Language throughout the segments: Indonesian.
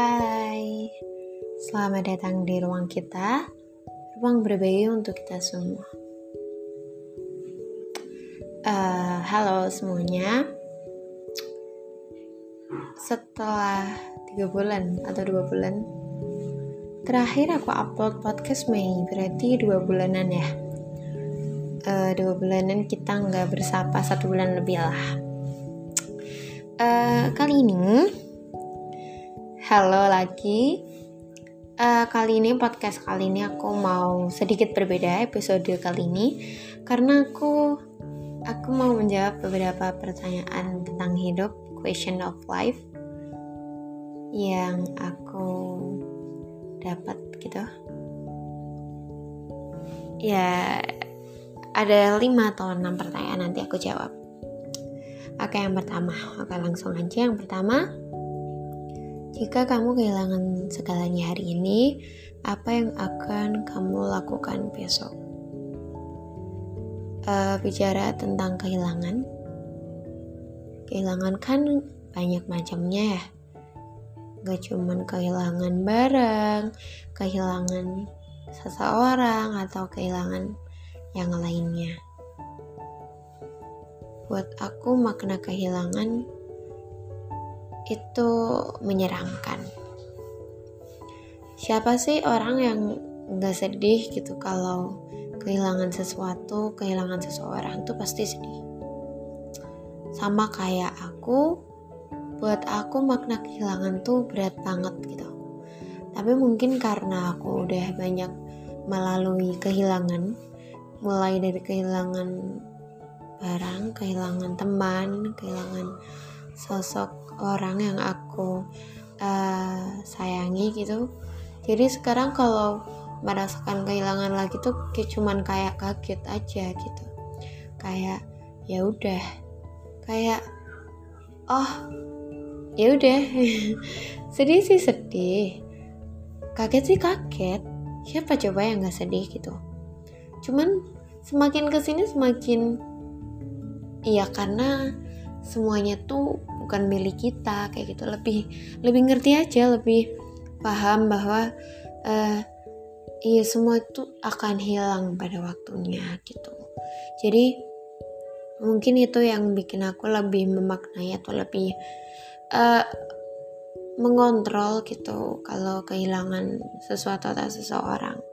Hai, selamat datang di ruang kita, ruang berbagi untuk kita semua. Uh, halo semuanya. Setelah tiga bulan atau dua bulan, terakhir aku upload podcast Mei, berarti dua bulanan ya. Uh, dua bulanan kita nggak bersapa satu bulan lebih lah. Uh, kali ini Halo lagi. Uh, kali ini podcast kali ini aku mau sedikit berbeda episode kali ini karena aku aku mau menjawab beberapa pertanyaan tentang hidup, question of life yang aku dapat gitu. Ya ada lima atau enam pertanyaan nanti aku jawab. Oke yang pertama, oke langsung aja yang pertama jika kamu kehilangan segalanya hari ini, apa yang akan kamu lakukan besok? Uh, bicara tentang kehilangan, kehilangan kan banyak macamnya ya. Gak cuman kehilangan barang, kehilangan seseorang, atau kehilangan yang lainnya. Buat aku makna kehilangan itu menyeramkan. Siapa sih orang yang nggak sedih gitu kalau kehilangan sesuatu, kehilangan seseorang tuh pasti sedih. Sama kayak aku, buat aku makna kehilangan tuh berat banget gitu. Tapi mungkin karena aku udah banyak melalui kehilangan, mulai dari kehilangan barang, kehilangan teman, kehilangan sosok orang yang aku uh, sayangi gitu. Jadi sekarang kalau merasakan kehilangan lagi tuh kayak cuman kayak kaget aja gitu. Kayak ya udah. Kayak oh ya udah. Sedih sih sedih. Kaget sih kaget. Siapa coba yang nggak sedih gitu? Cuman semakin ke sini semakin iya karena semuanya tuh bukan milik kita kayak gitu. Lebih lebih ngerti aja lebih paham bahwa uh, iya semua itu akan hilang pada waktunya gitu. Jadi mungkin itu yang bikin aku lebih memaknai atau lebih uh, mengontrol gitu kalau kehilangan sesuatu atau seseorang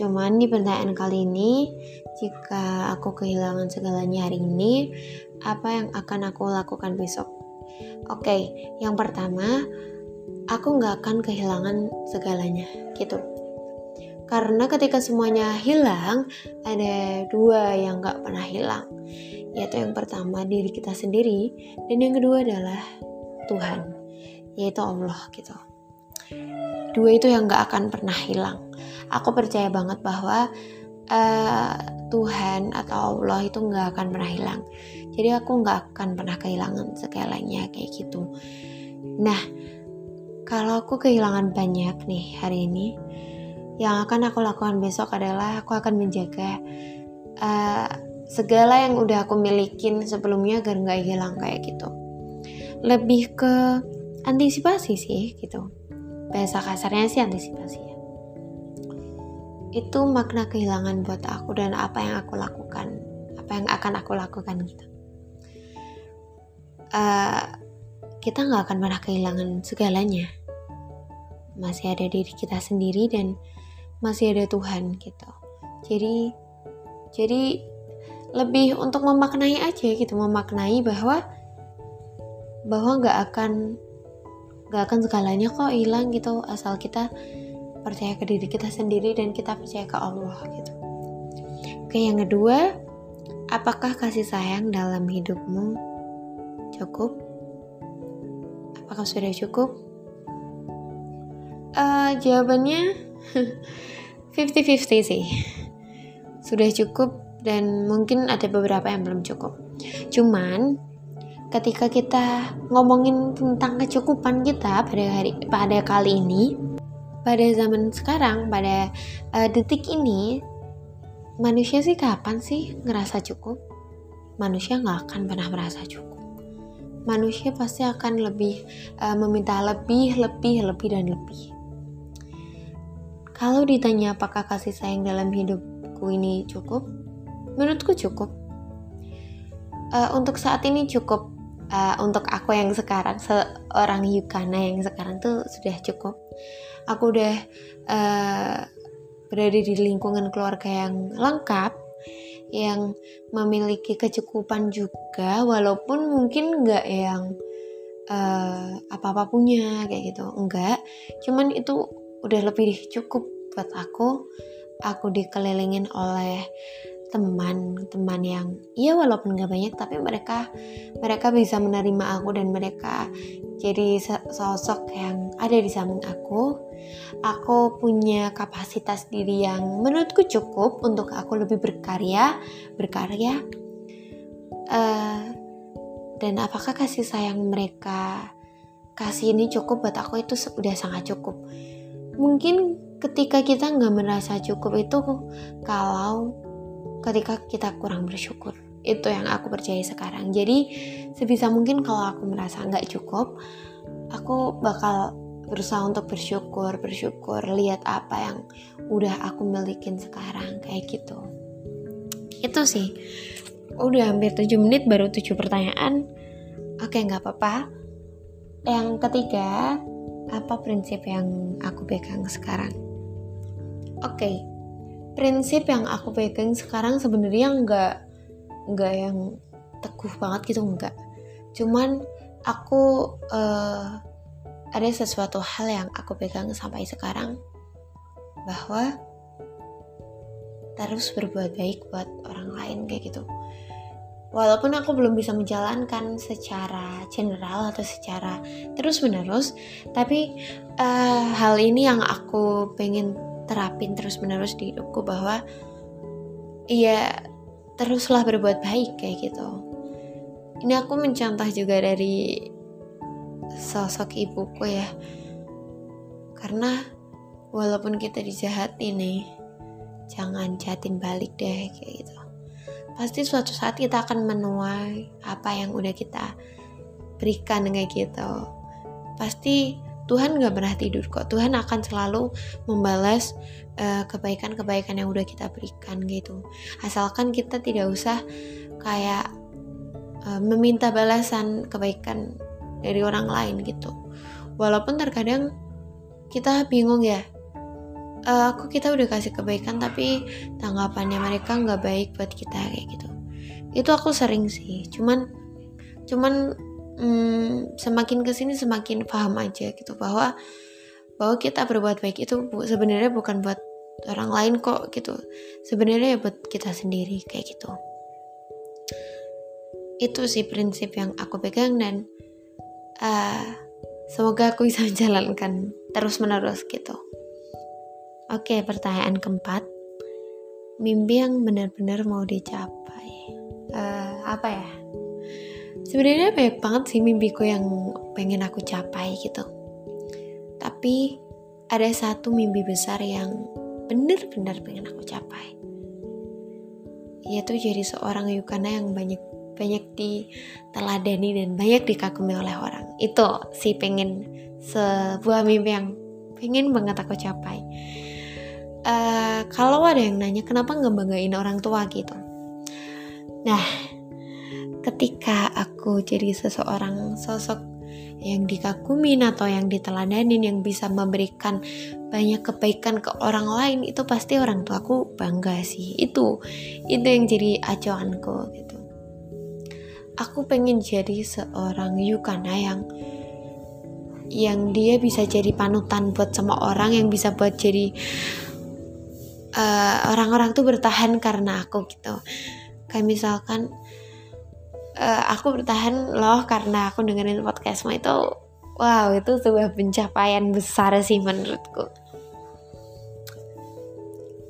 Cuman di pertanyaan kali ini, jika aku kehilangan segalanya hari ini, apa yang akan aku lakukan besok? Oke, okay, yang pertama, aku nggak akan kehilangan segalanya, gitu. Karena ketika semuanya hilang, ada dua yang nggak pernah hilang, yaitu yang pertama diri kita sendiri, dan yang kedua adalah Tuhan, yaitu Allah, gitu. Dua itu yang nggak akan pernah hilang aku percaya banget bahwa uh, Tuhan atau Allah itu nggak akan pernah hilang. Jadi aku nggak akan pernah kehilangan segalanya kayak gitu. Nah, kalau aku kehilangan banyak nih hari ini, yang akan aku lakukan besok adalah aku akan menjaga uh, segala yang udah aku milikin sebelumnya agar nggak hilang kayak gitu. Lebih ke antisipasi sih gitu. Bahasa kasarnya sih antisipasi itu makna kehilangan buat aku dan apa yang aku lakukan. Apa yang akan aku lakukan gitu. Uh, kita nggak akan pernah kehilangan segalanya. Masih ada diri kita sendiri dan masih ada Tuhan gitu. Jadi jadi lebih untuk memaknai aja gitu. Memaknai bahwa bahwa nggak akan nggak akan segalanya kok hilang gitu. Asal kita percaya ke diri kita sendiri dan kita percaya ke Allah gitu. Oke, yang kedua, apakah kasih sayang dalam hidupmu cukup? Apakah sudah cukup? Uh, jawabannya 50-50 sih. Sudah cukup dan mungkin ada beberapa yang belum cukup. Cuman ketika kita ngomongin tentang kecukupan kita pada hari pada kali ini pada zaman sekarang, pada uh, detik ini, manusia sih kapan sih ngerasa cukup? Manusia nggak akan pernah merasa cukup. manusia pasti akan lebih uh, meminta lebih, lebih, lebih dan lebih. Kalau ditanya apakah kasih sayang dalam hidupku ini cukup, menurutku cukup. Uh, untuk saat ini cukup. Uh, untuk aku yang sekarang seorang Yukana yang sekarang tuh sudah cukup. Aku udah uh, berada di lingkungan keluarga yang lengkap yang memiliki kecukupan juga walaupun mungkin nggak yang uh, apa-apa punya kayak gitu. Enggak cuman itu udah lebih cukup buat aku. Aku dikelilingin oleh teman-teman yang ya walaupun gak banyak tapi mereka mereka bisa menerima aku dan mereka jadi sosok yang ada di samping aku. Aku punya kapasitas diri yang menurutku cukup untuk aku lebih berkarya berkarya. Uh, dan apakah kasih sayang mereka kasih ini cukup buat aku itu sudah sangat cukup? Mungkin ketika kita nggak merasa cukup itu kalau ketika kita kurang bersyukur. Itu yang aku percaya sekarang. Jadi sebisa mungkin kalau aku merasa nggak cukup aku bakal berusaha untuk bersyukur bersyukur lihat apa yang udah aku milikin sekarang kayak gitu. Itu sih. Udah hampir 7 menit baru 7 pertanyaan. Oke nggak apa-apa. Yang ketiga apa prinsip yang aku pegang sekarang? Oke okay, prinsip yang aku pegang sekarang sebenarnya nggak nggak yang teguh banget gitu nggak. Cuman aku uh, ada sesuatu hal yang aku pegang sampai sekarang bahwa terus berbuat baik buat orang lain kayak gitu. Walaupun aku belum bisa menjalankan secara general atau secara terus menerus tapi uh, hal ini yang aku pengen terapin terus menerus di hidupku bahwa iya teruslah berbuat baik kayak gitu. Ini aku mencontoh juga dari sosok ibuku ya. Karena walaupun kita dijahati nih jangan jahatin balik deh kayak gitu. Pasti suatu saat kita akan menuai apa yang udah kita berikan kayak gitu. Pasti Tuhan gak pernah tidur kok. Tuhan akan selalu membalas eh, kebaikan-kebaikan yang udah kita berikan gitu. Asalkan kita tidak usah kayak uh, meminta balasan kebaikan dari orang lain gitu. Walaupun terkadang kita bingung ya uh, kita udah kasih kebaikan tapi tanggapannya mereka nggak baik buat kita kayak gitu. Itu aku sering sih. Cuman cuman hmm, semakin ke sini semakin paham aja gitu bahwa bahwa kita berbuat baik itu bu, sebenarnya bukan buat orang lain kok gitu. Sebenarnya ya buat kita sendiri kayak gitu. Itu sih prinsip yang aku pegang dan uh, semoga aku bisa menjalankan terus menerus gitu. Oke pertanyaan keempat. Mimpi yang benar-benar mau dicapai. Uh, apa ya sebenarnya banyak banget sih mimpiku yang pengen aku capai gitu. Tapi ada satu mimpi besar yang bener-bener pengen aku capai. Yaitu jadi seorang Yukana yang banyak banyak diteladani dan banyak dikagumi oleh orang. Itu sih pengen sebuah mimpi yang pengen banget aku capai. Uh, kalau ada yang nanya kenapa nggak banggain orang tua gitu? Nah ketika aku jadi seseorang sosok yang dikagumin atau yang diteladanin yang bisa memberikan banyak kebaikan ke orang lain itu pasti orang tuaku bangga sih. Itu itu yang jadi acuanku gitu. Aku pengen jadi seorang Yukana yang yang dia bisa jadi panutan buat semua orang yang bisa buat jadi uh, orang-orang tuh bertahan karena aku gitu. Kayak misalkan uh, aku bertahan loh karena aku dengerin podcastmu itu wow itu sebuah pencapaian besar sih menurutku.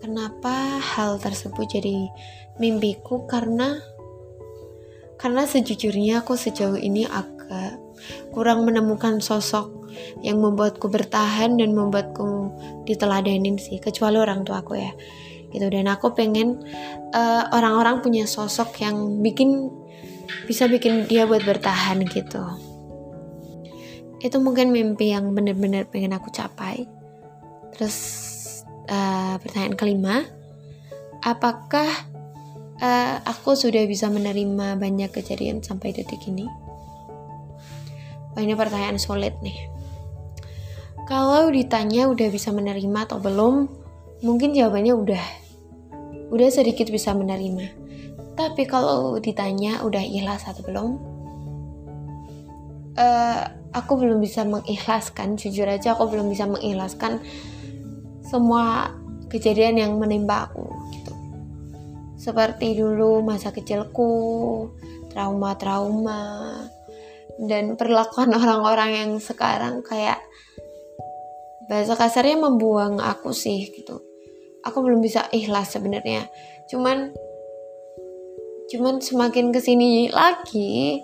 Kenapa hal tersebut jadi mimpiku? Karena karena sejujurnya aku sejauh ini agak kurang menemukan sosok yang membuatku bertahan dan membuatku diteladenin sih kecuali orang tua aku ya. Gitu dan aku pengen eh, orang-orang uh, orang -orang punya sosok yang bikin bisa bikin dia buat bertahan gitu. Itu mungkin mimpi yang bener-bener pengen aku capai. Terus uh, pertanyaan kelima apakah uh, aku sudah bisa menerima banyak kejadian sampai detik ini? Wah, ini pertanyaan sulit nih. Kalau ditanya udah bisa menerima atau belum mungkin jawabannya udah. Udah sedikit bisa menerima tapi kalau ditanya udah ikhlas atau belum? Uh, aku belum bisa mengikhlaskan jujur aja aku belum bisa mengikhlaskan semua kejadian yang menimpa aku gitu. Seperti dulu masa kecilku trauma-trauma dan perlakuan orang-orang yang sekarang kayak bahasa kasarnya membuang aku sih gitu. Aku belum bisa ikhlas sebenarnya. Cuman cuman semakin ke sini lagi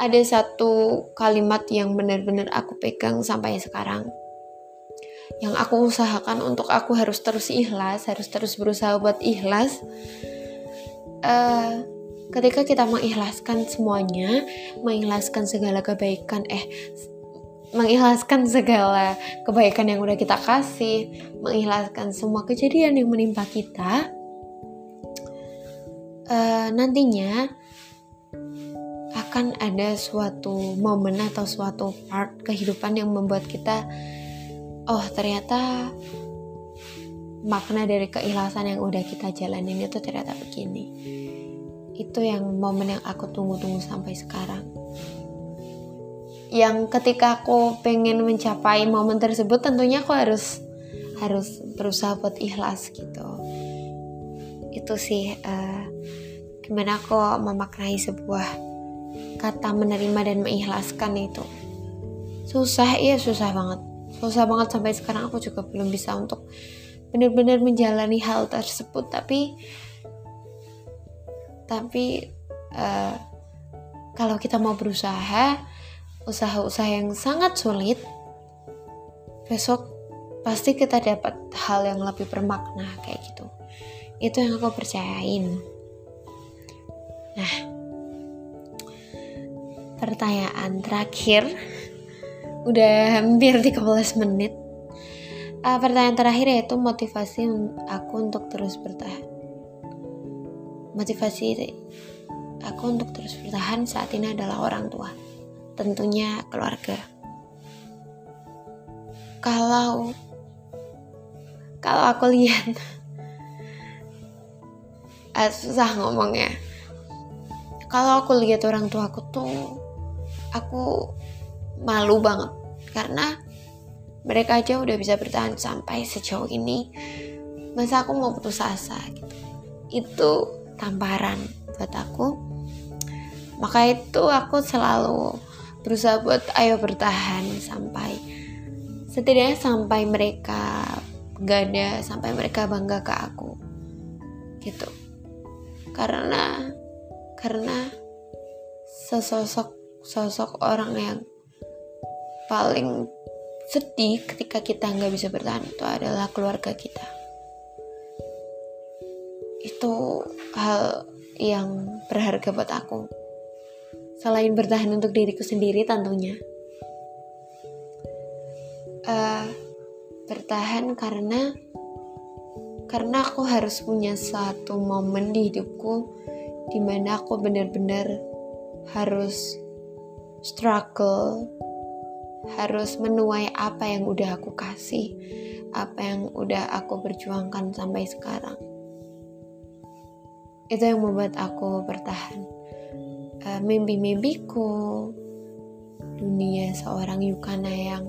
ada satu kalimat yang benar-benar aku pegang sampai sekarang. Yang aku usahakan untuk aku harus terus ikhlas harus terus berusaha buat ikhlas. Uh, ketika kita mengikhlaskan semuanya mengikhlaskan segala kebaikan eh mengikhlaskan segala kebaikan yang udah kita kasih mengikhlaskan semua kejadian yang menimpa kita uh, nantinya akan ada suatu momen atau suatu part kehidupan yang membuat kita oh ternyata makna dari keikhlasan yang udah kita jalanin itu ternyata begini. Itu yang momen yang aku tunggu-tunggu sampai sekarang. Yang ketika aku pengen mencapai momen tersebut tentunya aku harus harus berusaha buat ikhlas gitu itu sih uh, gimana aku memaknai sebuah kata menerima dan mengikhlaskan itu. Susah iya susah banget. Susah banget sampai sekarang aku juga belum bisa untuk benar-benar menjalani hal tersebut. Tapi tapi uh, kalau kita mau berusaha usaha-usaha yang sangat sulit besok pasti kita dapat hal yang lebih bermakna kayak gitu itu yang aku percayain. Nah pertanyaan terakhir. Udah hampir 13 menit. Uh, pertanyaan terakhir yaitu motivasi aku untuk terus bertahan. Motivasi aku untuk terus bertahan saat ini adalah orang tua. Tentunya keluarga. Kalau kalau aku lihat uh, susah ngomongnya. Kalau aku lihat orang tua aku tuh aku malu banget. Karena mereka aja udah bisa bertahan sampai sejauh ini. Masa aku mau putus asa gitu. Itu tamparan buat aku. Maka itu aku selalu berusaha buat ayo bertahan sampai setidaknya sampai mereka gak ada sampai mereka bangga ke aku. Gitu karena karena sesosok sosok orang yang paling sedih ketika kita nggak bisa bertahan itu adalah keluarga kita. Itu hal yang berharga buat aku. Selain bertahan untuk diriku sendiri tentunya. Uh, bertahan karena karena aku harus punya satu momen di hidupku di mana aku benar-benar harus struggle harus menuai apa yang udah aku kasih, apa yang udah aku perjuangkan sampai sekarang. Itu yang membuat aku bertahan. Uh, mimpi-mimpiku, dunia seorang Yukana yang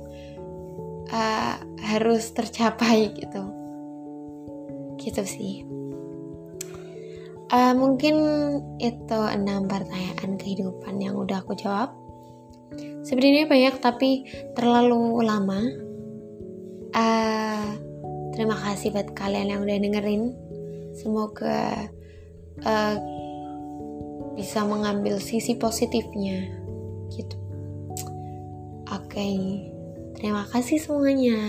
uh, harus tercapai gitu. Gitu sih. Uh, mungkin itu enam pertanyaan kehidupan yang udah aku jawab. Sebenarnya banyak tapi terlalu lama. Uh, terima kasih buat kalian yang udah dengerin. Semoga uh, bisa mengambil sisi positifnya. Gitu. Oke okay. terima kasih semuanya